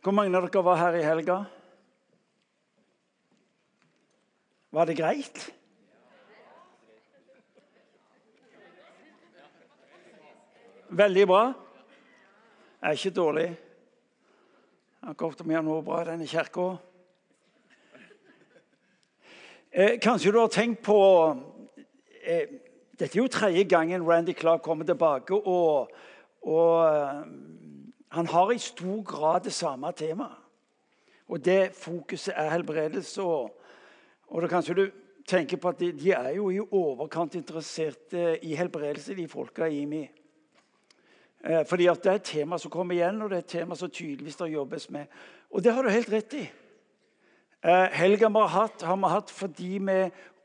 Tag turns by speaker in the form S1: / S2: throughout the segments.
S1: Hvor mange av dere var her i helga? Var det greit? Veldig bra. Det er ikke dårlig. Jeg har ikke om vi har noe bra i denne kirka. Eh, kanskje du har tenkt på eh, Dette er jo tredje gangen Randy Clark kommer tilbake. Og, og eh, han har i stor grad det samme temaet. Og det fokuset er helbredelse. Og, og da kanskje du tenker på at de, de, er jo i overkant interesserte i helbredelse, de folka i IMI. Eh, fordi at det er et tema som kommer igjen, og det er et tema som tydeligvis det jobbes med. Og det har du helt rett i. Eh, helga vi har hatt, har vi hatt fordi vi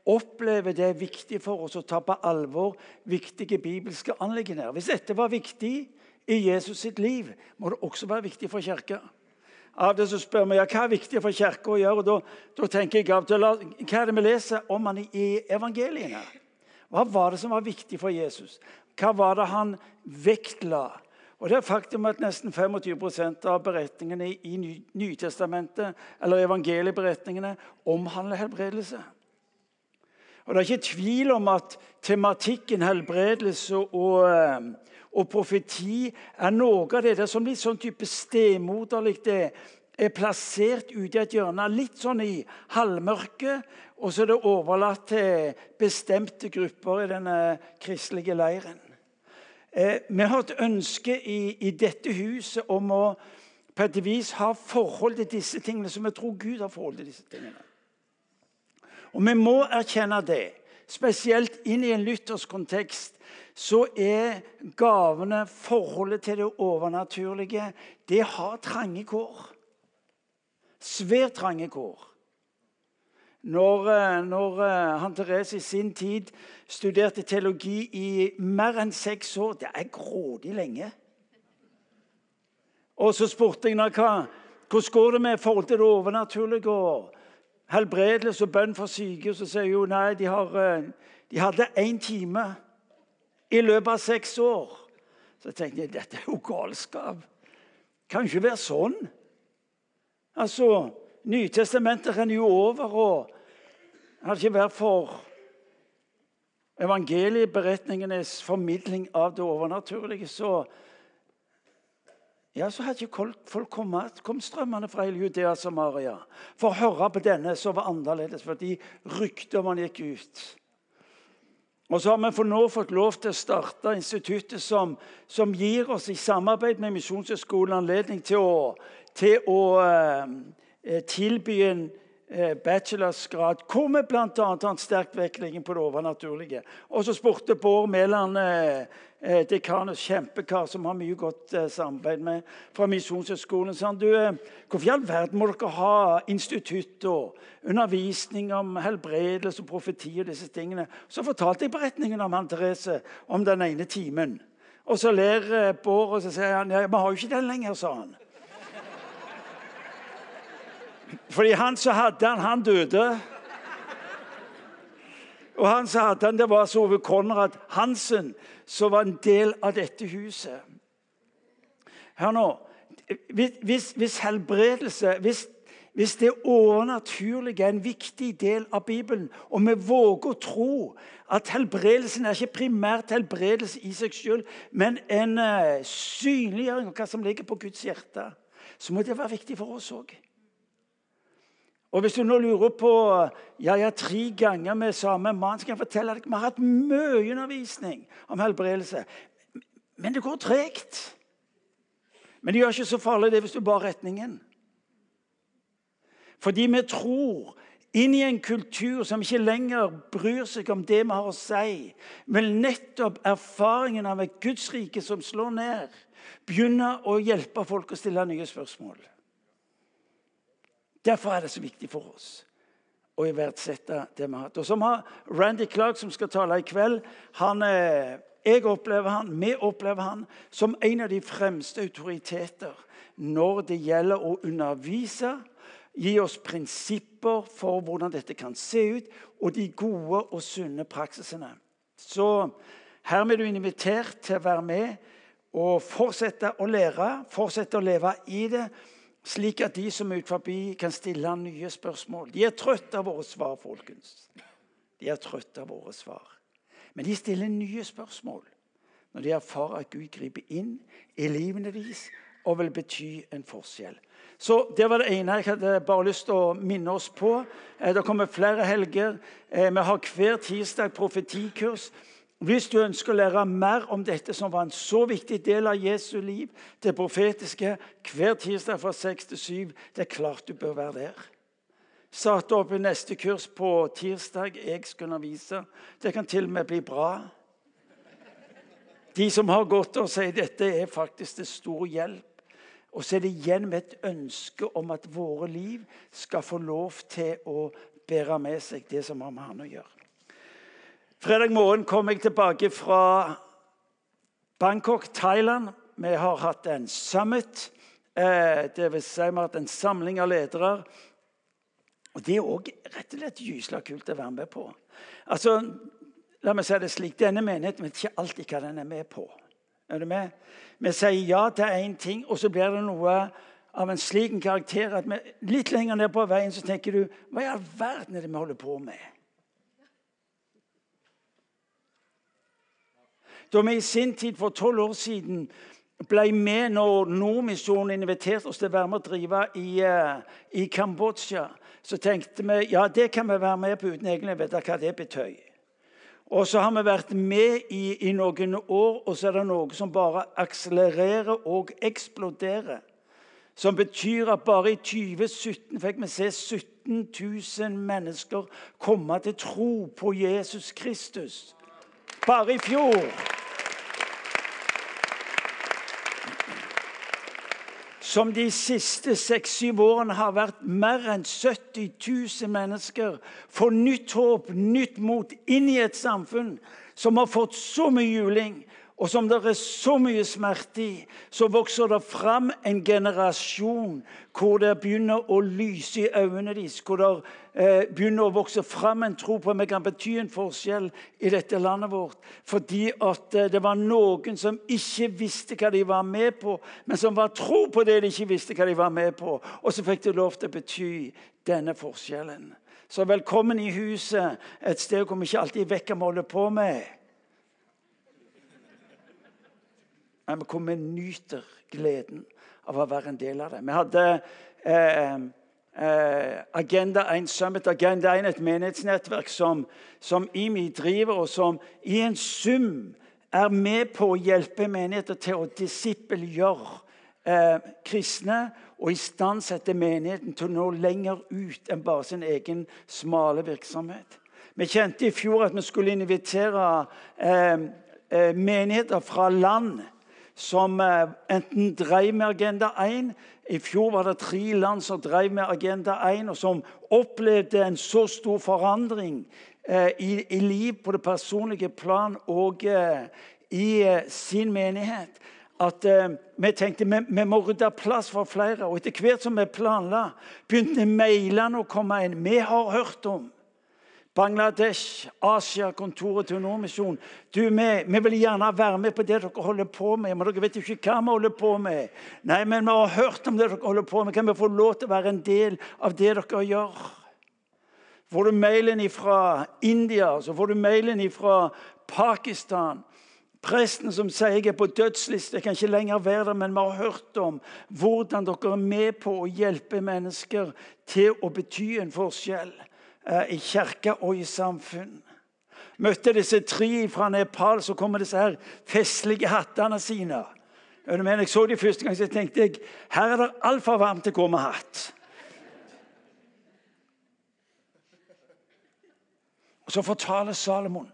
S1: opplever det er viktig for oss å ta på alvor viktige bibelske anliggender. Hvis dette var viktig i Jesus sitt liv, må det også være viktig for kirka. Av det så spør vi ja, hva er viktig for kirka å gjøre. og da, da, tenker jeg Hva er det vi leser om han i evangeliene? Hva var det som var viktig for Jesus? Hva var det han vektla? Og det er faktum at Nesten 25% av beretningene i Nytestamentet eller evangelieberetningene omhandler helbredelse. Og Det er ikke tvil om at tematikken helbredelse og, eh, og profeti er noe av det der som litt sånn type stemoderlig det er plassert ute i et hjørne, litt sånn i halvmørket, og så er det overlatt til bestemte grupper i denne kristelige leiren. Eh, vi har et ønske i, i, dette huset om å på et vis ha forhold til disse tingene som vi tror Gud har forhold til disse tingene. Og vi må erkjenne det. Spesielt inn i en lyttersk kontekst så er gavene, forholdet til det overnaturlige, det har trange kår. Svært trange kår. Når, eh, når eh, han Therese i sin tid studerte teologi i mer enn seks år Det er grådig lenge. Og så spurte jeg henne hvordan går det med forhold til det overnaturlige helbredelse og bønn for syke. Så sier hun nei, de, har, eh, de hadde én time i løpet av seks år. Så tenkte jeg dette er jo galskap. Kan ikke være sånn. Altså, Nytestamentet renner jo over. og hadde ikke vært for evangelieberetningenes formidling av det overnaturlige, så, ja, så hadde ikke folk kommet, kom strømmende fra hele Judea og Samaria for å høre på denne som var annerledes, fordi ryktet om han gikk ut. Og så har vi for nå fått lov til å starte instituttet som, som gir oss i samarbeid med Misjonshøgskolen anledning til å, til å eh, tilby en bachelorsgrad hvor vi bl.a. har sterk vektlegging på det overnaturlige. Og så spurte Bård Mæland, eh, eh, dekanus kjempekar som har mye godt samarbeid med fra Misjonshøgskolen, sa han, du, hvorfor i all verden må dere ha institutt og undervisning om helbredelse og profeti og disse tingene? Så fortalte jeg beretningen om han Therese om den ene timen. Og så ler Bård og så sier han, ja, vi har jo ikke den lenger, sa han. Fordi han som hadde han, han døde. Og han som hadde han, det var Ove Konrad Hansen, som var en del av dette huset. Hør nå. Hvis, hvis helbredelse hvis, hvis det overnaturlige er en viktig del av Bibelen, og vi våger å tro at helbredelsen er ikke primært helbredelse i seg selv, men en uh, synliggjøring av hva som ligger på Guds hjerte, så må det være viktig for oss òg. Og Hvis du nå lurer på ja, ja, tre ganger med samme mann, skal jeg fortelle deg vi har hatt mye undervisning om helbredelse. Men det går tregt. Men det gjør ikke så farlig det hvis du bar retningen. Fordi vi tror inn i en kultur som ikke lenger bryr seg om det vi har å si, men nettopp erfaringen av et Guds rike som slår ned, begynner å hjelpe folk å stille nye spørsmål. Derfor er det så viktig for oss å iverksette det vi har hatt. Og som har Randy Clark, som skal tale i kveld, han, eh, jeg opplever han, vi opplever han som en av de fremste autoriteter når det gjelder å undervise, gi oss prinsipper for hvordan dette kan se ut, og de gode og sunne praksisene. Så hermed er du invitert til å være med og fortsette å lære, fortsette å leve i det slik at de som er ut forbi, kan stille ham nye spørsmål. De er trøtte av våre svar, folkens. De er trøtte av våre svar. Men de stiller nye spørsmål når de erfarer at Gud griper inn i livene deres og vil bety en forskjell. Så Det var det ene jeg hadde bare lyst til å minne oss på. Eh, det kommer flere helger. Eh, vi har hver tirsdag profetikurs. Hvis du ønsker å lære mer om dette, som var en så viktig del av Jesu liv, det profetiske, hver tirsdag fra 6 til 7, det er klart du bør være der. Satte opp i neste kurs på tirsdag. Jeg skal undervise. Det kan til og med bli bra. De som har gått og sier dette er faktisk til stor hjelp. Og så er det igjen med et ønske om at våre liv skal få lov til å bære med seg det som har med Han å gjøre. Fredag morgen kom jeg tilbake fra Bangkok, Thailand. Vi har hatt en summit. Eh, det vil si vi har hatt en samling av ledere. Og Det er òg rett og slett gysla kult å være med på. Altså, La meg si det slik, Denne menigheten vet ikke alltid hva den er med på. Er du med? Vi sier ja til én ting, og så blir det noe av en slik karakter at vi, litt lenger ned på veien så tenker du Hva i all verden er det vi holder på med? Da vi i sin tid for tolv år siden ble med når Nordmisjonen inviterte oss til å være med og drive i, uh, i Kambodsja, så tenkte vi ja, det kan vi være med på uten egentlig å vite hva det betøy. Og så har vi vært med i, i, noen år, og så er det noe som bare akselererer og eksploderer. Som betyr at bare i 2017 fikk vi se 17 000 mennesker komme til tro på Jesus Kristus. Bare i fjor. Som de siste seks-syv årene har vært mer enn 70 000 mennesker, får nytt håp, nytt mot, inn i et samfunn som har fått så mye juling, og som det er så mye smerte i, så vokser det fram en generasjon hvor det begynner å lyse i øynene deres. Hvor det eh, begynner å vokse fram en tro på at vi kan bety en forskjell i dette landet vårt. Fordi at eh, det var noen som ikke visste hva de var med på, men som var tro på det de ikke visste hva de var med på. Og så fikk de lov til å bety denne forskjellen. Så velkommen i huset, et sted hvor vi ikke alltid vi holder på med. Men hvor vi nyter gleden av å være en del av det. Vi hadde eh, eh, Agenda 1 Summit, Agenda 1, et menighetsnettverk som, som IMI driver, og som i en sum er med på å hjelpe menigheter til å disippelgjøre eh, kristne og istandsette menigheten til å nå lenger ut enn bare sin egen smale virksomhet. Vi kjente i fjor at vi skulle invitere eh, eh menigheter fra land som eh, enten drev med Agenda 1 I fjor var det tre land som drev med Agenda 1, og som opplevde en så stor forandring eh, i, i liv på det personlige plan og eh, i sin menighet. At eh, vi tenkte vi, vi må rydde plass for flere. Og etter hvert som vi planla, begynte mailene å komme inn. Vi har hørt om Bangladesh, Asia, kontoret til Nordmisjon. Du, vi, vi, vil gjerne være med på det dere holder på med, men dere vet jo ikke hva vi holder på med. Nei, men vi har hørt om det dere holder på med. Kan vi få lov til å være en del av det dere gjør? Får du mailen fra India, så får du mailen fra Pakistan. Presten som sier jeg er på dødsliste, jeg kan ikke lenger være der, men vi har hørt om hvordan dere er med på å hjelpe mennesker til å bety en forskjell. Eh, i kirke og i samfunn. Møtte disse tre fra Nepal, så kommer disse her festlige hattene sine. Men jeg så de første gang, så tenkte jeg her er det altfor varmt til å gå med hatt. Og Så fortaler Salomon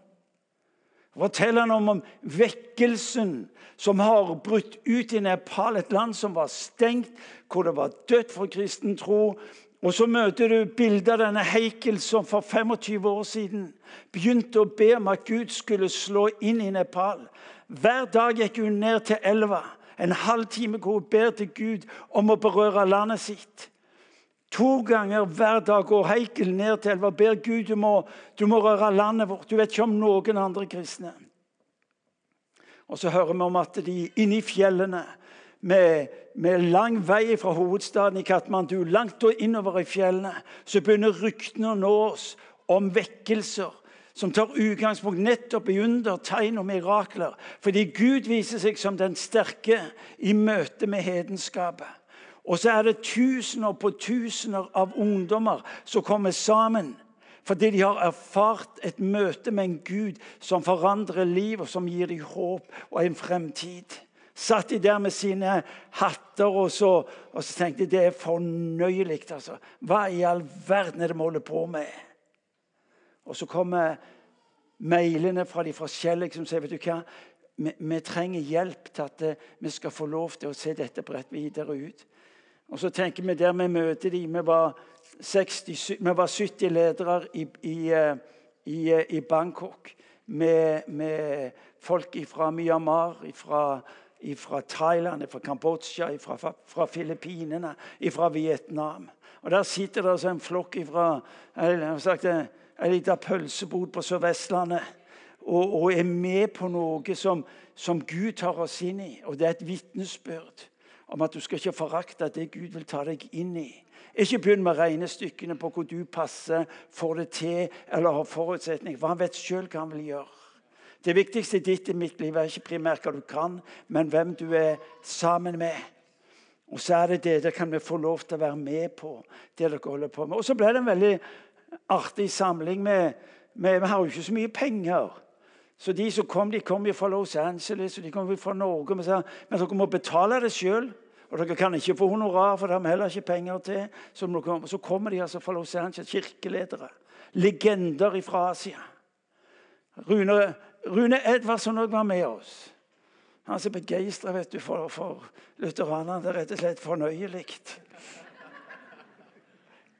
S1: forteller han om, om vekkelsen som har brutt ut i Nepal, et land som var stengt, hvor det var dødt for kristen tro, og så møter du bildet av denne Heikel som for 25 år siden begynte å be om at Gud skulle slå inn i Nepal. Hver dag gikk hun ned til elva, en halv time hvor hun ber til Gud om å berøre landet sitt. To ganger hver dag går Heikel ned til elva og ber Gud du må, du må røre landet vårt. Du vet ikke om noen andre kristne. Og så hører vi om at de inne i fjellene med, med, lang vei fra hovedstaden i Katmandu, langt og innover i fjellene, så begynner ryktene å nå oss om vekkelser som tar utgangspunkt nettopp i under, tegn og mirakler. Fordi Gud viser seg som den sterke i møte med hedenskapet. Og så er det tusener på tusener av ungdommer som kommer sammen fordi de har erfart et møte med en Gud som forandrer liv, og som gir dem håp og en fremtid. Satt de der med sine hatter, og så, og så tenkte de det er fornøyelig. Altså. Hva i all verden er det vi holder på med? Og så kommer mailene fra de forskjellige som sier vet du hva, vi, vi trenger hjelp til at eh, vi skal få lov til å se dette bredt videre ut. Og så tenker vi der vi møter de, vi var, 60, vi var 70 ledere i, i, eh, i, eh, i Bangkok med, med folk fra Myanmar, fra, Thailand, fra Kambodsja, fra, fra Filippinene, fra Vietnam. Og Der sitter det altså en flokk fra en liten pølsebod på Sør-Vestlandet og, og, er med på noe som, som, Gud tar oss inn i. Og det er et vitnesbyrd om at du skal ikke forakte det Gud vil ta deg inn i. Ikke begynn med regnestykkene på hvor du passer, får det til eller har forutsetning. For han vet sjøl hva han vil gjøre. Det viktigste i ditt i mitt liv er ikke primært hva du kan, men hvem du er sammen med. Og så er det det det kan vi få lov til å være med på. det dere holder på med. Og så ble det en veldig artig samling. Med, med, vi har jo ikke så mye penger. Så de som kom, de kom jo fra Los Angeles og de kom fra Norge. Men, sa men dere må betale det sjøl. Og dere kan ikke få honorar, for det har vi heller ikke penger til. Så, kom, så kommer de altså fra Los Angeles, kirkeledere. Legender fra Asia. Rune, Rune Edvardsson òg var med oss. Han er så begeistra for, for lutheranerne. Det er rett og slett fornøyelig.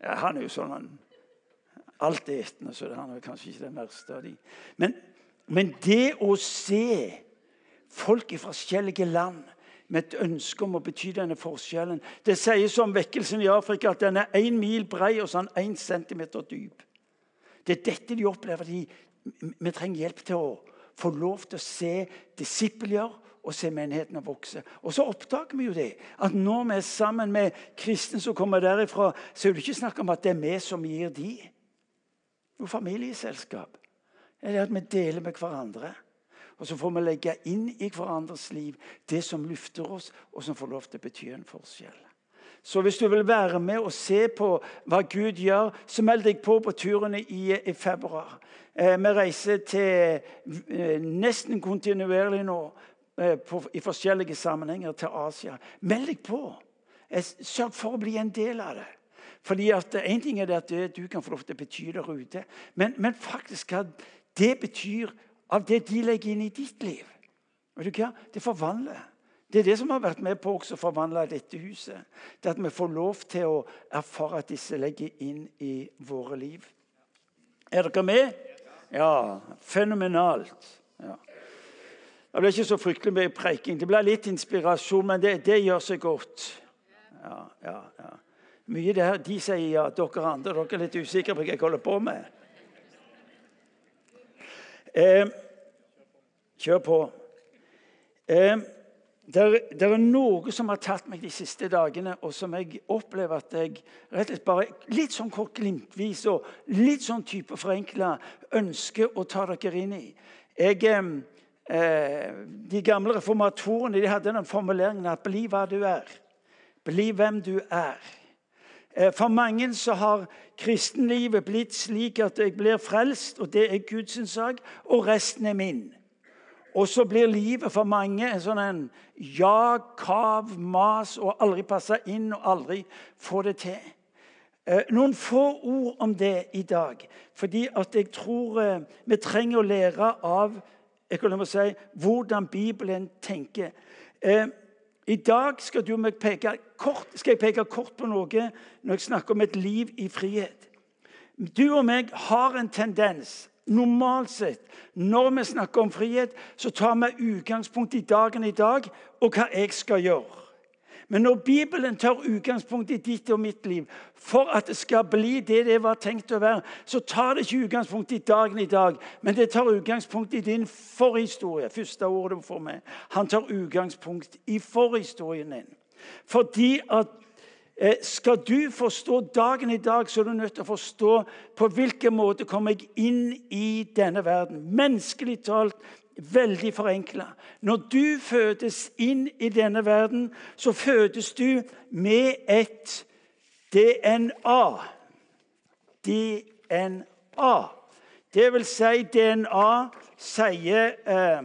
S1: Ja, han er jo sånn han altetende, så han er kanskje ikke den verste av de. Men, men det å se folk i forskjellige land med et ønske om å bety denne forskjellen Det sies om vekkelsen i Afrika at den er én mil brei og sånn én centimeter dyp. Det er dette de opplever. De, vi trenger hjelp til å få lov til å se disipler og se menighetene vokse. Og så oppdager vi jo det, at når vi er sammen med kristne som kommer derifra, så er det ikke snakk om at det er vi som gir de. Jo, familieselskap. Det er at vi deler med hverandre. Og så får vi legge inn i hverandres liv det som løfter oss, og som får lov til å bety en forskjell. Så hvis du vil være med og se på hva Gud gjør, så meld deg på på turene i, i februar. Eh, vi reiser til eh, nesten kontinuerlig nå eh, i forskjellige sammenhenger til Asia. Meld deg på. Sørg for å bli en del av det. Fordi at En ting er det at du kan få lov til å bety der ute, men, men, faktisk hva det betyr av det de legger inn i ditt liv. Vet du hva? Det forvandler. Det er det som har vært med på å forvandle dette huset. Det At vi får lov til å erfare at disse legger inn i våre liv. Er dere med? Ja. Fenomenalt. Ja. Det ble ikke så fryktelig mye preiking. Det ble litt inspirasjon, men det, det gjør seg godt. Ja, ja, ja. Mye der de sier ja, dere andre dere er litt usikre på hva jeg holder på med. Eh, kjør på. Eh, det, er noe som har tatt meg de siste dagene, og som jeg opplever at jeg rett og slett bare litt sånn kort glimtvis og litt sånn type forenkla ønsker å ta dere inn i. Jeg, eh, de gamle reformatorene de hadde den formuleringen at 'bli hva du er'. Bli hvem du er. Eh, for mange så har kristenlivet blitt slik at jeg blir frelst, og det er Guds sak, og resten er min. Og så blir livet for mange en sånn en jag, kav, mas og aldri passe inn og aldri få det til. Eh, noen få ord om det i dag, fordi at jeg tror eh, vi trenger å lære av si, hvordan Bibelen tenker. I dag skal, kort, skal, jeg peke kort på noe når jeg snakker om et liv i frihet. Du og meg har en tendens Normalt sett, når vi snakker om frihet, så tar vi utgangspunkt i dagen i dag og hva jeg skal gjøre. Men når Bibelen tar utgangspunkt i ditt og mitt liv for at det skal bli det det var tenkt å være, så tar det ikke utgangspunkt i dagen i dag, men det tar utgangspunkt i din forhistorie. Første ordet du får med. Han tar utgangspunkt i forhistorien din. Fordi at skal du forstå dagen i dag, så er du nødt til å forstå på hvilken måte kommer jeg inn i denne verden. Menneskelig talt veldig forenkla. Når du fødes inn i denne verden, så fødes du med et DNA. DNA. Det vil si DNA sier eh,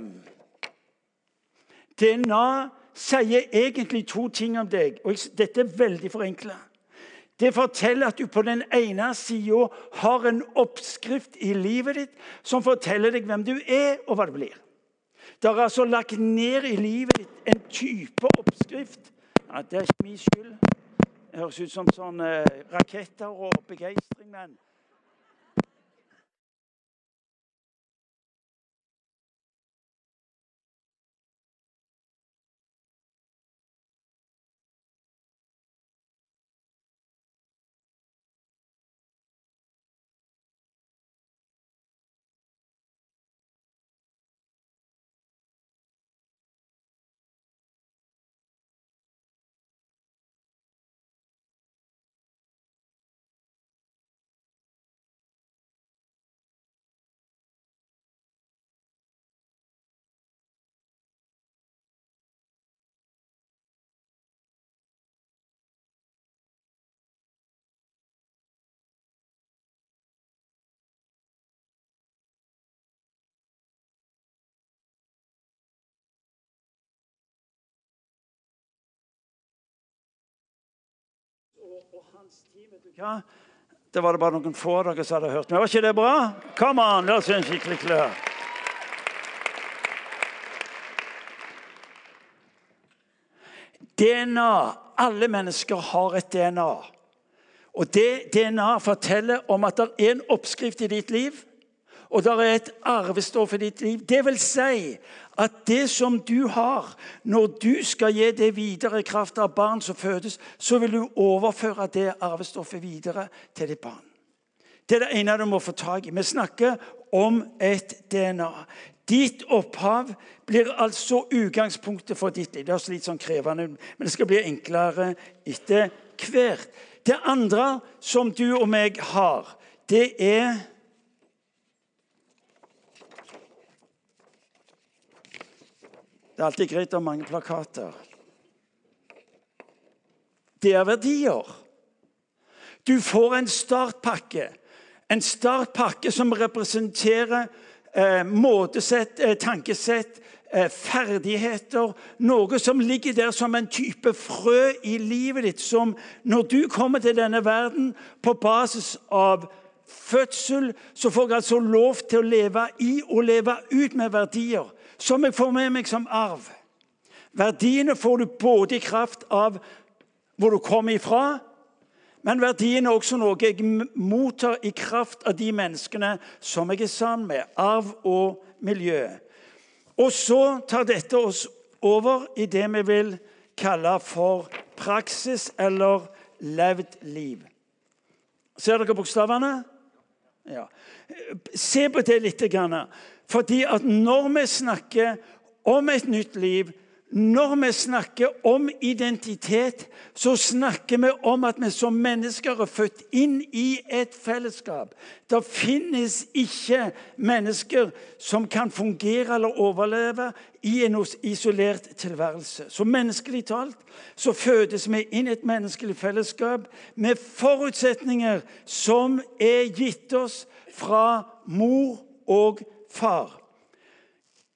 S1: DNA sier egentlig to ting om deg. og Dette er veldig forenkla. Det forteller at du på den ene sida har en oppskrift i livet ditt som forteller deg hvem du er, og hva det blir. Det er altså lagt ned i livet ditt en type oppskrift. Ja, det er ikke min skyld. Det høres ut som sånne raketter og begeistring, men og? Det var det bare noen få av dere som hadde hørt. Men var ikke det bra? Come on, la oss gi en skikkelig klør. DNA. Alle mennesker har et DNA. Og Det DNA forteller om at det er en oppskrift i ditt liv, og det er et arvestoff i ditt liv. Det vil si at det som du har, når du skal gi det videre i kraft av barn som fødes, så vil du overføre det arvestoffet videre til ditt barn. Det er det ene du må få tak i. Vi snakker om et DNA. Ditt opphav blir altså utgangspunktet for ditt liv. Det er litt sånn krevende, men det skal bli enklere etter hvert. Det andre som du og meg har, det er Det er alltid greit å ha mange plakater. Det er verdier. Du får en startpakke. En startpakke som representerer eh, måtesett, eh, tankesett, eh, ferdigheter. Noe som ligger der som en type frø i livet ditt, som når du kommer til denne verden på basis av fødsel, så får jeg altså lov til å leve i og leve ut med verdier som jeg får med meg som arv. Verdiene får du både i kraft av hvor du kommer ifra, men verdiene er også noe jeg mottar i kraft av de menneskene som jeg er sammen med. Arv og miljø. Og så tar dette oss over i det vi vil kalle for praksis eller levd liv. Ser dere bokstavene? Ja. Se på det litt. Fordi at når vi snakker om et nytt liv, når vi snakker om identitet, så snakker vi om at vi som mennesker er født inn i et fellesskap. Det finnes ikke mennesker som kan fungere eller overleve i en isolert tilværelse. Så menneskelig talt så fødes vi inn i et menneskelig fellesskap med forutsetninger som er gitt oss fra mor og far.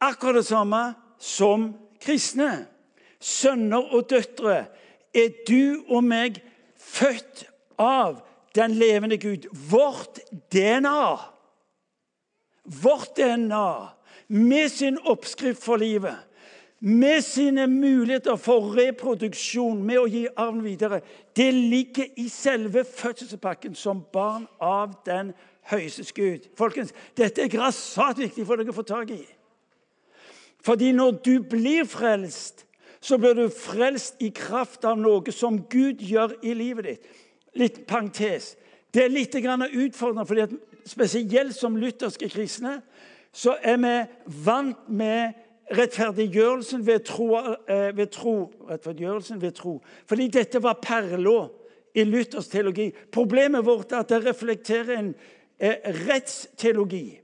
S1: Akkurat det samme som kristne. Sønner og døtre er du og meg født av den levende Gud. Vårt DNA. Vårt DNA med sin oppskrift for livet, med sine muligheter for reproduksjon, med å gi arven videre, det ligger i selve fødselspakken som barn av den høyeste Gud. Folkens, Dette er grassat viktig for dere å få tak i. Fordi når du blir frelst, så blir du frelst i kraft av noe som Gud gjør i livet ditt. Litt parentes. Det er litt utfordrende, fordi at spesielt som lutherske kristne så er vi vant med rettferdiggjørelsen ved tro, eh, ved tro. Rettferdiggjørelsen ved tro. Fordi dette var perla i Luthers teologi. Problemet vårt er at det reflekterer en rettsteologi.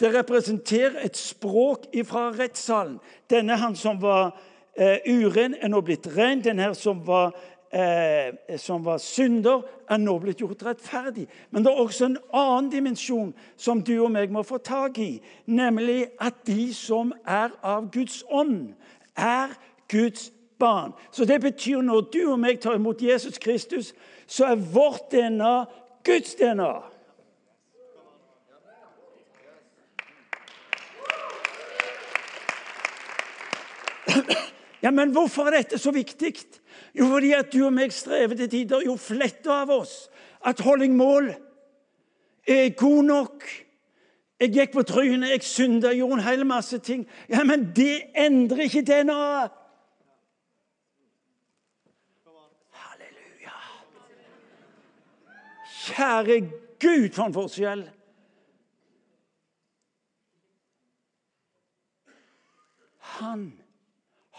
S1: Det representerer et språk fra rettssalen. Denne han som var eh, uren, er nå blitt ren. Den her som var, eh, som var synder, er nå blitt gjort rettferdig. Men det er også en annen dimensjon som du og meg må få tak i. Nemlig at de som er av Guds ånd, er Guds barn. Så det betyr når du og meg tar imot Jesus Kristus, så er vårt DNA Guds DNA. Ja, Men hvorfor er dette så viktig? Jo, fordi at du og meg strever til tider. Jo, flette av oss at holdingmål er god nok. Jeg gikk på trynet, jeg synda, gjorde en hel masse ting. Ja, Men det endrer ikke DNA-et. Halleluja. Kjære Gud, for en forskjell! Han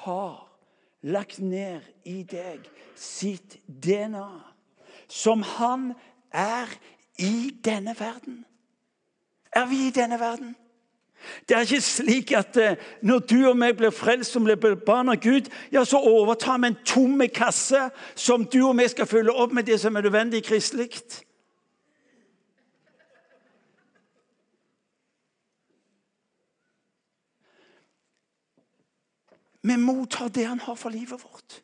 S1: har lagt ned i deg sitt DNA, som han er i denne verden. Er vi i denne verden? Det er ikke slik at eh, når du og meg blir frelst som blir barn av Gud, ja, så overtar vi en tom kasse som du og vi skal fylle opp med det som er nødvendig kristelig. Vi mottar det han har for livet vårt.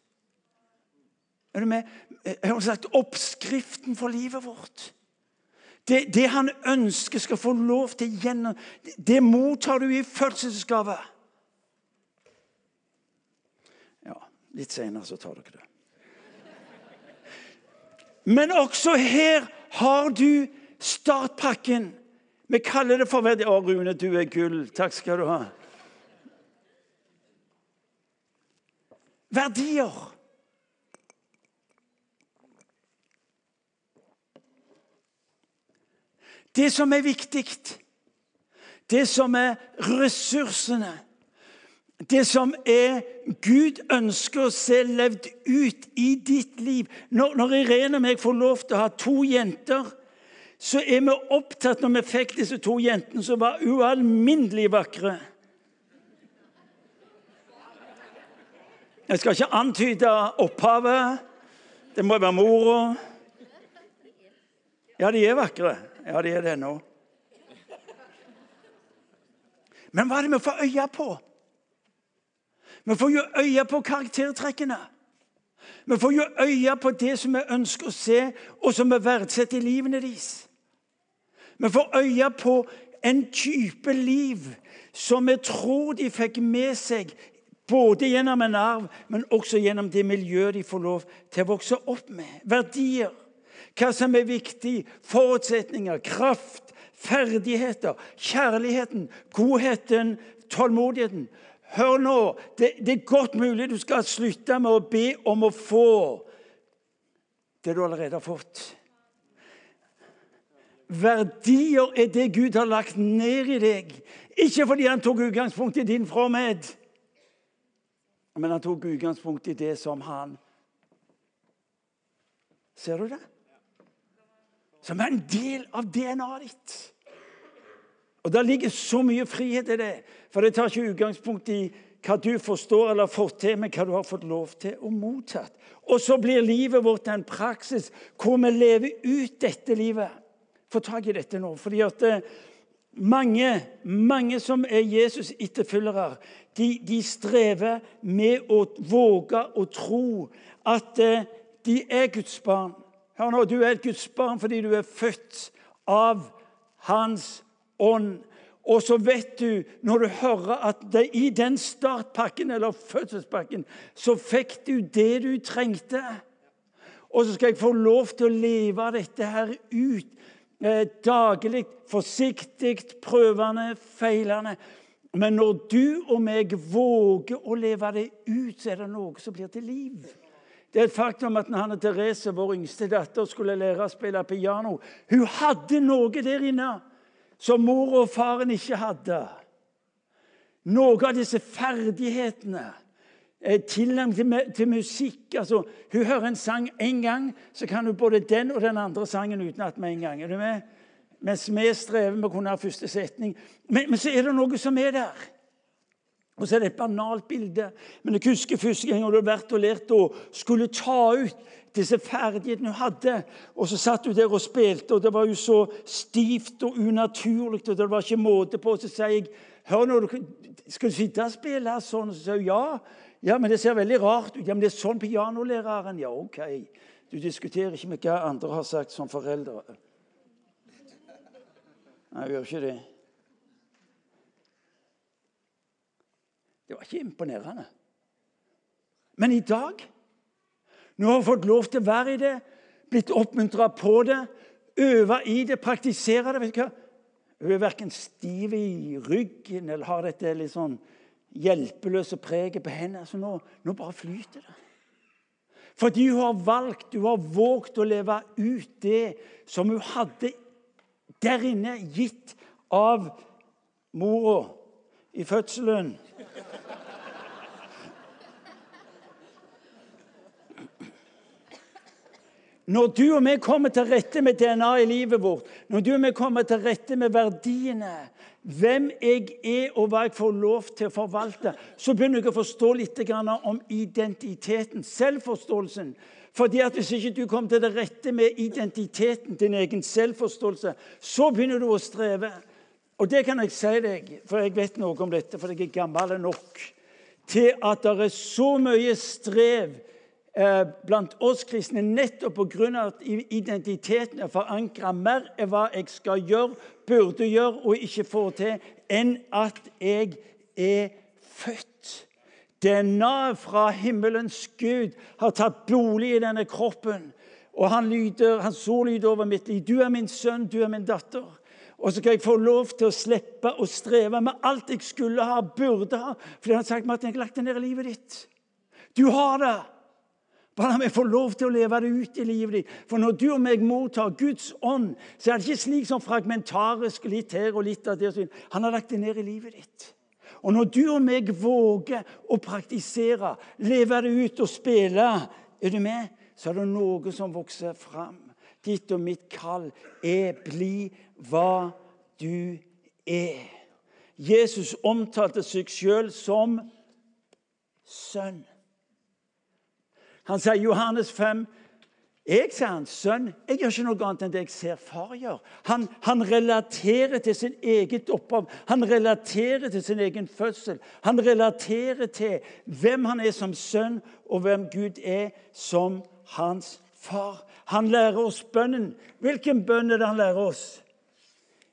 S1: Er du med? Jeg har sagt oppskriften for livet vårt. Det, det han ønsker skal få lov til gjennom det, mottar du i fødselsgave. Ja, litt seinere så tar dere det. Men også her har du startpakken. Vi kaller det for Å, Rune, du er gull. Takk skal du ha. Verdier. Det som er viktig, det som er ressursene, det som er Gud ønsker å se levd ut i ditt liv. Når, når Irene og meg får lov til å ha to jenter, så er vi opptatt når vi fikk disse to jentene som var ualminnelig vakre. Jeg skal ikke antyde opphavet. Det må være mora. Ja, de er vakre. Ja, de er det nå. Men hva er det vi får øye på? Vi får jo øye på karaktertrekkene. Vi får jo øye på det som vi ønsker å se, og som vi verdsetter i livene deres. Vi får øye på en type liv som vi tror de fikk med seg både gjennom en arv, men også gjennom det miljøet de får lov til å vokse opp med. Verdier, hva som er viktig, forutsetninger, kraft, ferdigheter, kjærligheten, godheten, tålmodigheten. Hør nå, det, det, er godt mulig du skal slutte med å be om å få det du allerede har fått. Verdier er det Gud har lagt ned i deg. Ikke fordi han tok utgangspunkt i din fromhet, men han tok utgangspunkt i det som han Ser du det? Som er en del av DNA-et ditt. Og Der ligger så mye frihet i det, for det tar ikke utgangspunkt i hva du forstår eller fått til, men hva du har fått lov til og mottatt. Og så blir livet vårt en praksis hvor vi lever ut dette livet. Få tak i dette nå. fordi at eh, mange, mange som er Jesus etterfølgere, de, de, strever med å våge å tro at eh, de er Guds barn. Hør nå, Du er et Guds barn fordi du er født av Hans ånd. Og så vet du, når du hører at det, i den startpakken eller fødselspakken, så fikk du det du trengte. Og så skal jeg få lov til å leve dette her ut daglig, forsiktig, prøvende, feilende. Men når du og meg våger å leve det ut, så er det noe som blir til liv. Det er et faktum at når Hanne Therese, vår yngste datter, skulle lære å spille piano Hun hadde noe der inne som mor og faren ikke hadde. Noe av disse ferdighetene tilnærmet til, til musikk. Altså, hun hører en sang én gang, så kan hun både den og den andre sangen utenat med en gang. Er du med? Mens vi strever med å kunne ha første setning. Men, men, så er det noe som er der. Og så er det et banalt bilde. Men jeg husker første gang hun hadde vært og lært å skulle ta ut disse ferdighetene hun hadde. Og så satt hun der og spilte, og det var jo så stivt og unaturlig. og det var ikke måte på. Så sier jeg Hør nå, skal du sitte og spille sånn? Og så sier hun ja. Ja, men det ser veldig rart ut. Ja, men det er sånn pianolæreren Ja, OK. Du diskuterer ikke med hva andre har sagt som foreldre. Nei, jeg gjør ikke det. Det var ikke imponerende. Men i dag, nå har jeg fått lov til å være i det, blitt oppmuntra på det, øve i det, praktisere det vet du hva? Hun er verken stiv i ryggen eller har dette litt sånn hjelpeløse preget på henne. Altså nå, nå bare flyter det. Fordi hun har valgt, hun har våget å leve ut det som hun hadde der inne, gitt av mora i fødselen. Når du og vi kommer til rette med DNA i livet vårt, når du og vi kommer til rette med verdiene, hvem jeg er og hva jeg får lov til å forvalte, så begynner jeg å forstå litt om identiteten, selvforståelsen. Fordi at Hvis ikke du kommer til det rette med identiteten, din egen selvforståelse, så begynner du å streve. Og det kan jeg si deg, for jeg vet noe om dette, for jeg er gammel nok, til at det er så mye strev blant oss kristne nettopp pga. at identiteten er forankra mer i hva jeg skal gjøre burde gjøre og ikke få til, enn at jeg er født. DNA fra himmelens Gud har tatt bolig i denne kroppen. Og han, lyder, hans så lyder over mitt liv. Du er min sønn, du er min datter. Og så skal jeg få lov til å slippe å streve med alt jeg skulle ha, burde ha. Fordi han har sagt meg at jeg har lagt det ned i livet ditt. Du har det. Bare la meg få lov til å leve det ut i livet ditt. For når du og meg mottar Guds ånd, så er det ikke slik som fragmentarisk litt her og litt det. Han har lagt det ned i livet ditt. Og når du og meg våger å praktisere, leve det ut og spille, er du med? så er det noe som vokser fram. Ditt og mitt kall er 'bli hva du er'. Jesus omtalte seg sjøl som sønn. Han sier Johannes 5 jeg, sier han, sønn, jeg gjør ikke noe annet enn det jeg ser far gjør. Han, han, relaterer til sin eget opphav, han relaterer til sin egen fødsel. Han relaterer til hvem han er som sønn, og hvem Gud er som hans far. Han lærer oss bønnen. Hvilken bønn er det han lærer oss?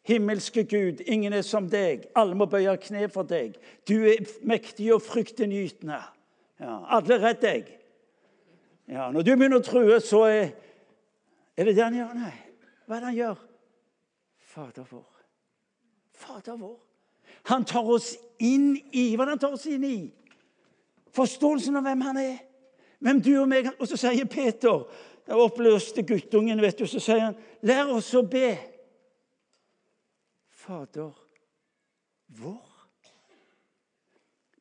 S1: Himmelske Gud, ingen er som deg. Alle må bøye kne for deg. Du er mektig og fryktinngytende. Ja, alle redd deg. Ja, Når du begynner å true, så er, er det det han gjør? Nei. Hva er det han gjør? Fader vår. Fader vår. Han tar oss inn i Hva er det han tar oss inn i? Forståelsen av hvem han er. Hvem du og meg Og så sier Peter, den oppløste guttungen, vet du, så sier han, lær oss å be. Fader vår.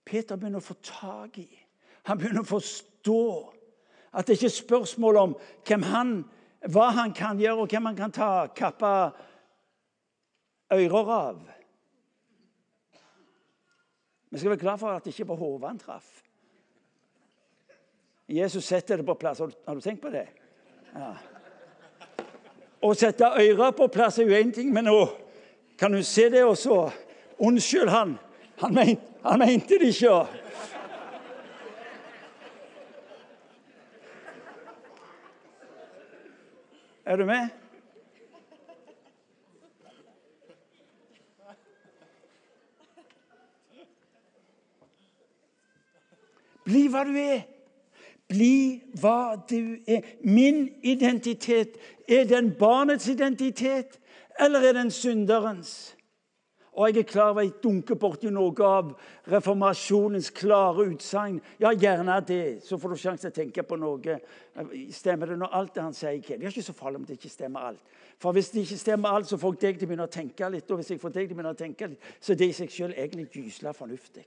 S1: Peter begynner å få tak i. Han begynner å forstå at det ikke er spørsmål om han, hva han kan gjøre, og hvem han kan ta, kappe ører av. Vi skal være glad for at det ikke var hodet han traff. Jesus setter det på plass. Har du, tenkt på det? Ja. Å sette ører på plass er jo én ting, men nå kan du se det også. Unnskyld, han. Han, mente, han mente det ikke. Er du med? Bli hva du er. Bli hva du er. Min identitet, er den barnets identitet, eller er den synderens? Og jeg er klar over jeg dunker borti noe av reformasjonens klare utsagn. Ja, gjerne det. Så får du sjanse til å tenke på noe. Stemmer det når alt det han sier? Det er ikke så farlig om det ikke stemmer alt. For hvis det ikke stemmer alt, så får jeg deg til å begynne å tenke litt. Og hvis jeg får deg til å tenke litt, så er det i seg selv egentlig gysla fornuftig.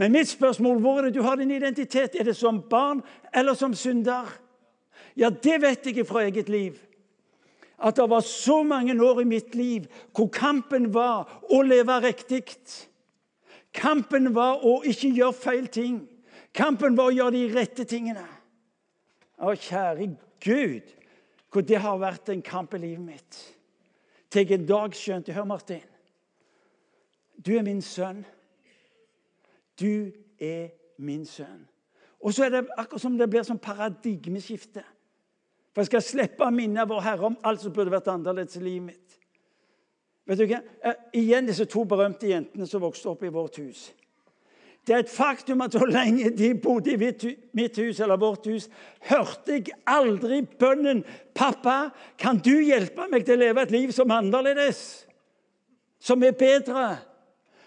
S1: Men mitt spørsmål hvor er det du har din identitet? Er det som barn eller som synder? Ja, det vet jeg fra eget liv at det var så mange år i mitt liv hvor kampen var å leve riktig. Kampen var å ikke gjøre feil ting. Kampen var å gjøre de rette tingene. Å, kjære Gud, hvor det har vært en kamp i livet mitt. Til en dag skjønte Hør, Martin. Du er min sønn. Du er min sønn. Og så er det akkurat som det blir som paradigmeskifte. For jeg skal slippe å minne vår Herre om alt som burde vært annerledes i livet mitt. Vet du hva? Eh, igjen disse to berømte jentene som vokste opp i vårt hus. Det er et faktum at så lenge de bodde i mitt hus eller vårt hus, hørte jeg aldri bønnen 'Pappa, kan du hjelpe meg til å leve et liv som er annerledes?' Som er bedre?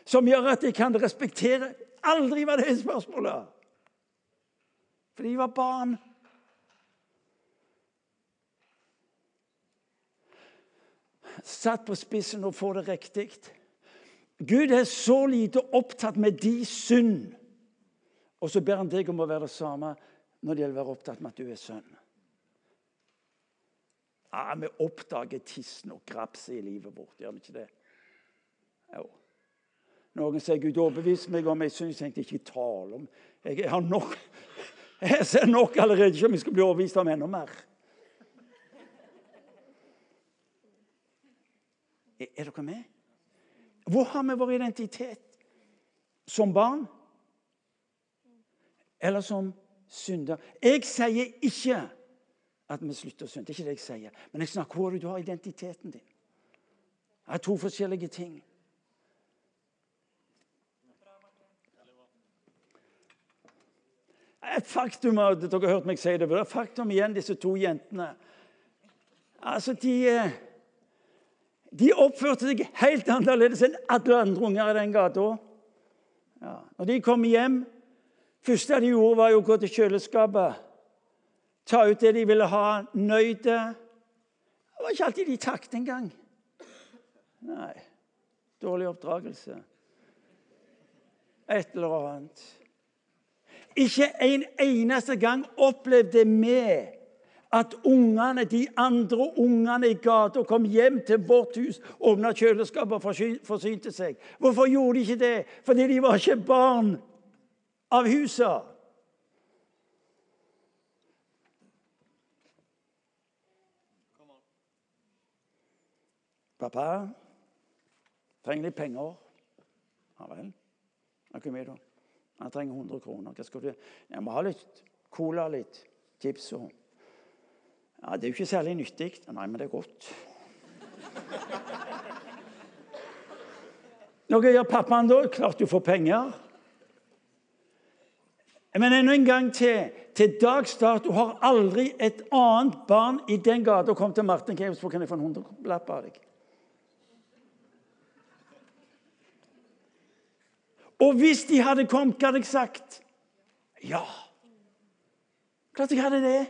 S1: Som gjør at jeg kan respektere Aldri var det spørsmålet! For de var barn. Satt på spissen og får det riktig. Gud er så lite opptatt med de synd, og så ber han deg om å være det samme når det gjelder å være opptatt med at du er sønn. Ja, Vi oppdager tissen og grapset i livet vårt, gjør vi ikke det? Jo. Noen sier Gud overbeviste meg om jeg syns jeg ikke tale om Jeg har nok jeg ser nok allerede ikke om jeg skal bli overbevist om enda mer. Er dere med? Hvor har vi vår identitet? Som barn? Eller som synder? Jeg sier ikke at vi slutter å synde. Det er ikke det jeg sier. Men jeg snakker hvor du har identiteten din. Det er to forskjellige ting. Et faktum dere har hørt meg si det, er faktum igjen, disse to jentene. Altså, de eh, de oppførte seg helt annerledes enn alle andre unger i den gata. Ja. Når de kom hjem første de gjorde, var jo å gå til kjøleskapet. Ta ut det de ville ha, nøyde. Det var ikke alltid de takket engang. Nei. Dårlig oppdragelse. Et eller annet. Ikke en eneste gang opplevde vi at ungene, de andre ungene i gata kom hjem til vårt hus, åpna kjøleskapet og forsynte seg. Hvorfor gjorde de ikke det? Fordi de var ikke barn av huset. Pappa, trenger litt penger. Ja vel. Hvor mye da? Han trenger 100 kroner. Hva skal du? Jeg må ha litt cola, litt chips og ja, Det er jo ikke særlig nyttig. Nei, men det er godt. Noe gjør pappaen da? Klart du får penger. Men enda en gang til. Til dags dato har aldri et annet barn i den gata kommet til Martin for kan jeg få en hundrelapp av deg. Og hvis de hadde kommet, hva hadde jeg sagt? Ja. Klart jeg hadde det.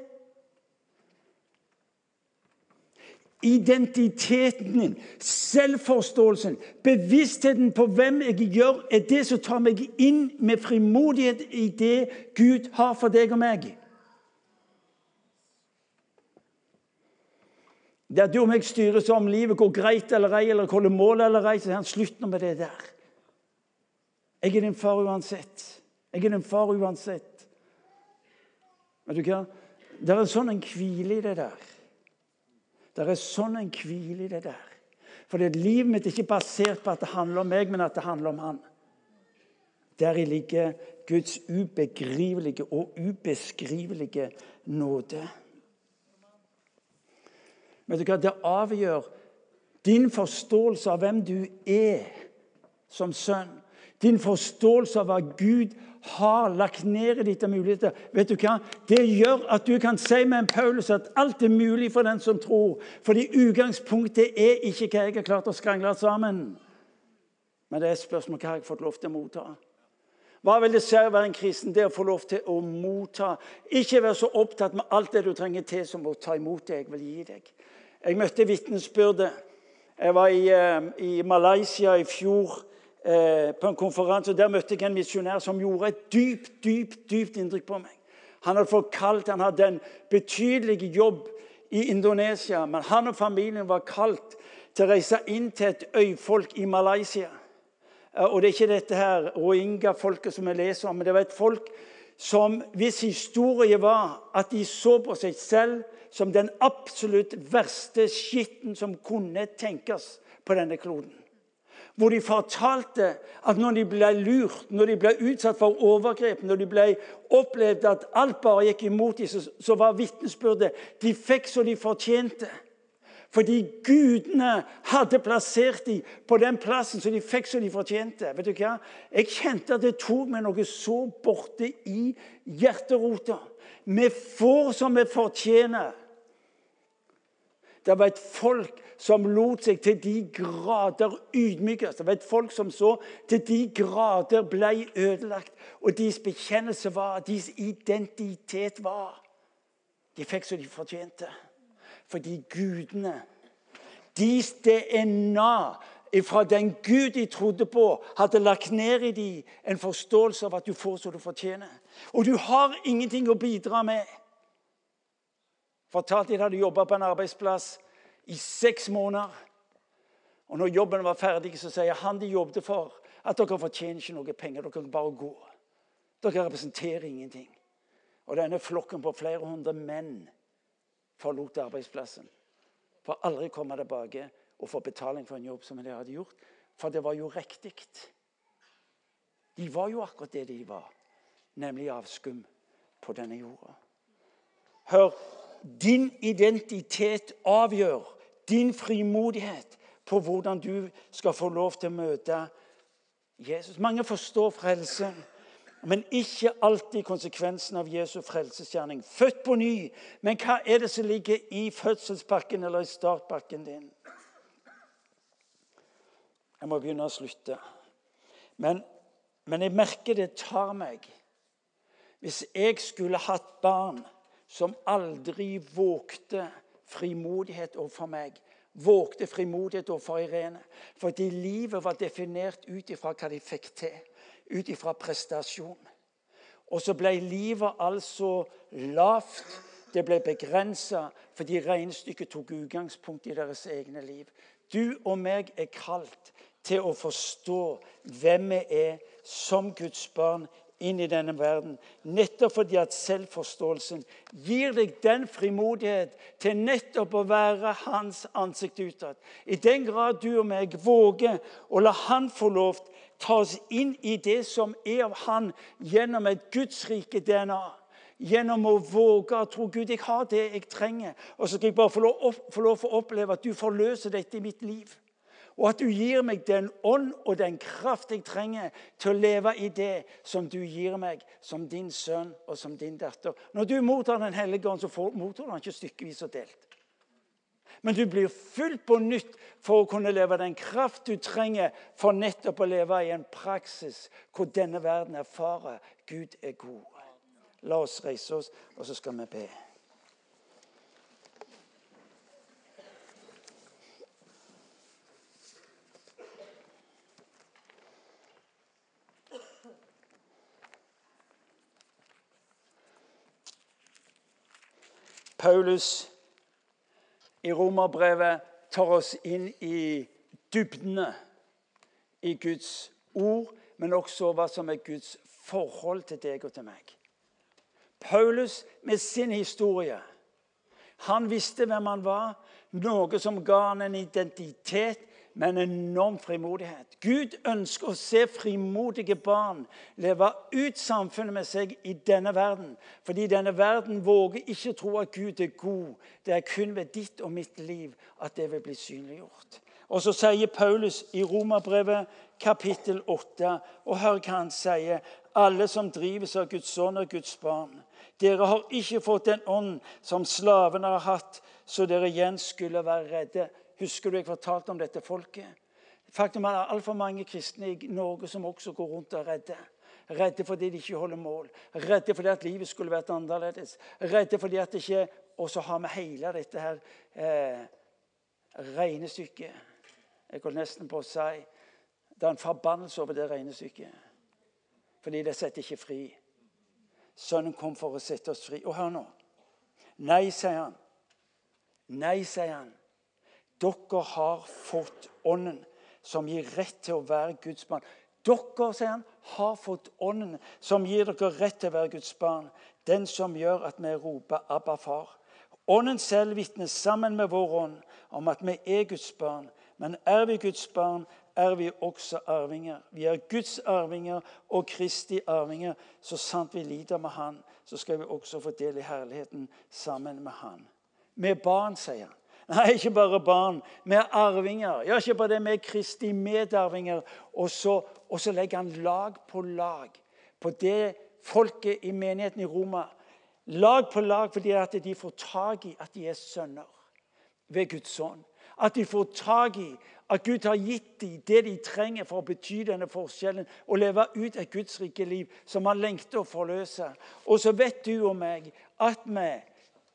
S1: Identiteten din, selvforståelsen, bevisstheten på hvem jeg gjør, er det som tar meg inn med frimodighet i det Gud har for deg og meg. Det at du og meg styres om livet går greit eller ei, eller holder mål eller ei, så er han slutt med det der. Jeg er din far uansett. Jeg er din far uansett. Vet du hva? Det er en sånn en hvile i det der. Det er sånn en hvile i det der. For det livet mitt er ikke basert på at det handler om meg, men at det handler om Han. Deri ligger Guds ubegrivelige og ubeskrivelige nåde. Vet du hva? Det avgjør din forståelse av hvem du er som sønn. Din forståelse av hva Gud har lagt ned i ditt av muligheter, vet du hva? det gjør at du kan si med en Paulus at alt er mulig for den som tror. Fordi utgangspunktet er ikke hva jeg har klart å skrangle sammen. Men det er et spørsmål hva jeg har fått lov til å motta. Hva vil det si å være en kristen? Det å få lov til å motta. Ikke være så opptatt med alt det du trenger til, som å ta imot det jeg vil gi deg. Jeg møtte vitnesbyrdet. Jeg var i, eh, i Malaysia i fjor Eh, på en konferanse. og Der møtte jeg en misjonær som gjorde et dypt dypt, dypt inntrykk på meg. Han hadde fått kalt, han hadde en betydelig jobb i Indonesia, men han og familien var kalt til å reise inn til et øyfolk i Malaysia. Eh, og Det er ikke dette her rohingya-folket som vi leser om, men det var et folk som hvis historie var at de så på seg selv som den absolutt verste skitten som kunne tenkes på denne kloden hvor de fortalte at når de ble lurt, når de ble utsatt for overgrep, når de ble opplevd at alt bare gikk imot dem, så, var vitnesbyrdet de fikk så de fortjente. Fordi gudene hadde plassert dem på den plassen så de fikk så de fortjente. Vet du hva? Jeg kjente at det tok meg noe så borte i hjerterota. Vi får som vi fortjener. Det var et folk som lot seg til de grader ydmykes. Det var et folk som så til de grader ble ødelagt. Og deres bekjennelse var, deres identitet var De fikk som de fortjente. Fordi gudene, deres DNA fra den Gud de trodde på, hadde lagt ned i dem en forståelse av at du får som du fortjener. Og du har ingenting å bidra med. Fortalte de hadde jobba på en arbeidsplass i seks måneder. Og når jobben var ferdig, så sier han de jobbet for, at dere fortjener ikke noe penger. Dere kan bare gå. Dere representerer ingenting. Og denne flokken på flere hundre menn forlot arbeidsplassen. For aldri komme tilbake og få betaling for en jobb som de hadde gjort. For det var jo riktig. De var jo akkurat det de var, nemlig avskum på denne jorda. Hør, din identitet avgjør din frimodighet på hvordan du skal få lov til å møte Jesus. Mange forstår frelse, men ikke alltid konsekvensen av Jesu frelsesgjerning. Født på ny, men hva er det som ligger i fødselspakken eller i startpakken din? Jeg må begynne å slutte. Men, men jeg merker det tar meg. Hvis jeg skulle hatt barn som aldri vågte frimodighet overfor meg. Vågte frimodighet overfor Irene. Fordi livet var definert ut ifra hva de fikk til. Ut ifra prestasjon. Og så ble livet altså lavt. Det ble begrensa fordi regnestykket tok utgangspunkt i deres egne liv. Du og meg er kalt til å forstå hvem vi er som Guds barn inn i denne verden. Nettopp fordi at selvforståelsen gir deg den frimodighet til nettopp å være hans ansikt utad. I den grad du og meg våger å la han få lov ta oss inn i det som er av han, gjennom et gudsrike DNA. Gjennom å våge å tro Gud, jeg har det jeg trenger. Og så skal jeg bare få lov, få lov å oppleve at du forløser dette i mitt liv. Og at du gir meg den ånd og den kraft jeg trenger til å leve i det som du gir meg som din sønn og som din datter. Når du mottar Den hellige ånd, så mottar du den ikke stykkevis og delt. Men du blir fullt på nytt for å kunne leve den kraft du trenger for nettopp å leve i en praksis hvor denne verden erfarer Gud er god. La oss reise oss, og så skal vi be. Paulus i romerbrevet tar oss inn i dybdene i Guds ord, men også hva som er Guds forhold til deg og til meg. Paulus med sin historie. Han visste hvem han var, noe som ga han en identitet men enorm frimodighet. Gud ønsker å se frimodige barn leve ut samfunnet med seg i denne verden. Fordi denne verden våger ikke tro at Gud er god. Det er kun ved ditt og mitt liv at det vil bli synliggjort. Og så sier Paulus i Romerbrevet kapittel 8, og hør hva han sier. Alle som drives av Guds ånd og Guds barn. Dere har ikke fått den ånd som slavene har hatt, så dere igjen skulle være redde. Husker du jeg fortalte om dette folket? Faktum er det altfor mange kristne i Norge som også går rundt og er redde. Redde fordi de ikke holder mål. Redde fordi at livet skulle vært annerledes. Redde fordi at det ikke Og så har vi hele dette her eh, regnestykket. Jeg går nesten på å si det er en forbannelse over det regnestykket. Fordi det setter ikke fri. Sønnen kom for å sette oss fri. Og hør nå. Nei, sier han. Nei, sier han. Dere har fått Ånden, som gir rett til å være Guds barn. Dere, sier han, har fått Ånden, som gir dere rett til å være Guds barn. Den som gjør at vi roper 'Abba, far'. Ånden selv vitner sammen med vår ånd om at vi er Guds barn. Men er vi Guds barn, er vi også arvinger. Vi er Guds arvinger og Kristi arvinger. Så sant vi lider med Han, så skal vi også få del i herligheten sammen med Han. Vi er barn, sier han. Nei, ikke bare barn. Vi er arvinger. Ja, ikke bare det, vi er Kristi medarvinger. Og så, og så legger han lag på lag på det folket i menigheten i Roma. Lag på lag fordi at de får tak i at de er sønner ved Guds ånd. At de får tak i at Gud har gitt dem det de trenger for å bety denne forskjellen og leve ut et Guds rike liv som han lengter å forløse. Og så vet du og meg at vi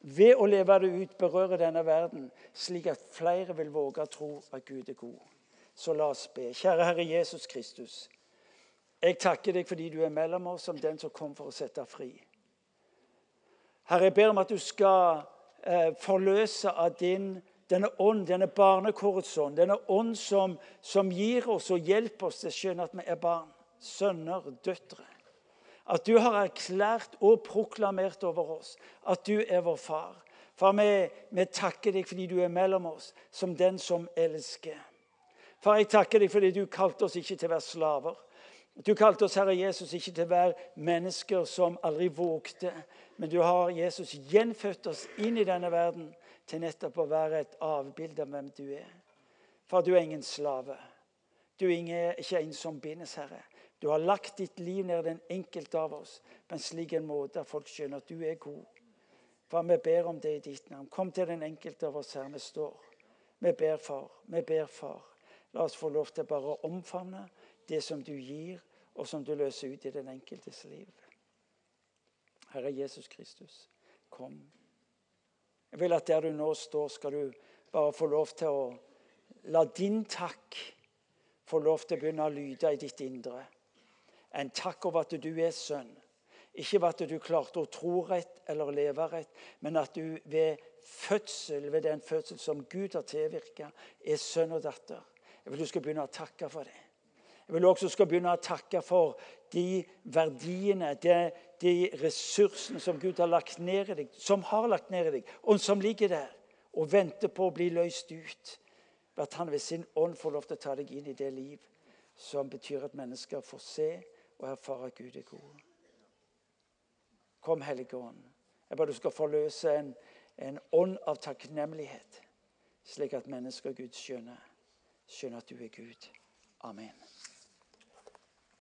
S1: ved å leve det ut berøre denne verden, slik at flere vil våge å tro at Gud er god. Så la oss be. Kjære Herre Jesus Kristus. Jeg takker deg fordi du er mellom oss som den som kom for å sette fri. Herre, jeg ber om at du skal eh, forløse av din denne ånd, denne barnekårets ånd, denne ånd som, som, gir oss og hjelper oss til å skjønne at vi er barn, sønner, døtre. At du har erklært og proklamert over oss at du er vår far. Far, vi, vi takker deg fordi du er mellom oss som den som elsker. Far, jeg takker deg fordi du kalte oss ikke til å være slaver. Du kalte oss, Herre Jesus, ikke til å være mennesker som aldri vågte. Men du har, Jesus, gjenfødt oss inn i denne verden til nettopp å være et avbilde av hvem du er. For du er ingen slave. Du er ikke en som bindes, Herre. Du har lagt ditt liv ned den enkelte av oss på en slik en måte at folk skjønner at du er god. Far, vi ber om det i ditt navn. Kom til den enkelte av oss her vi står. Vi ber, far. Vi ber, far. La oss få lov til bare å omfavne det som du gir, og som du løser ut i den enkeltes liv. Herre Jesus Kristus, kom. Jeg vil at der du nå står, skal du bare få lov til å la din takk få lov til å begynne å lyde i ditt indre. En takk over at du er sønn. Ikke over at du klarte å tro rett eller leve rett, men at du ved fødsel, ved den fødsel som Gud har tilvirka, er sønn og datter. Jeg vil du skal begynne å takke for det. Jeg vil også skal begynne å takke for de verdiene, de, de ressursene som Gud har lagt ned i deg, som har lagt ned i deg, og som ligger der og venter på å bli løst ut. At han ved sin ånd får lov til å ta deg inn i det liv som betyr at mennesker får se og erfare at Gud er god. Kom, Hellige Ånd. Jeg bare du skal forløse en, en ånd av takknemlighet, slik at mennesker og Gud skjønner, skjønner at du er Gud. Amen.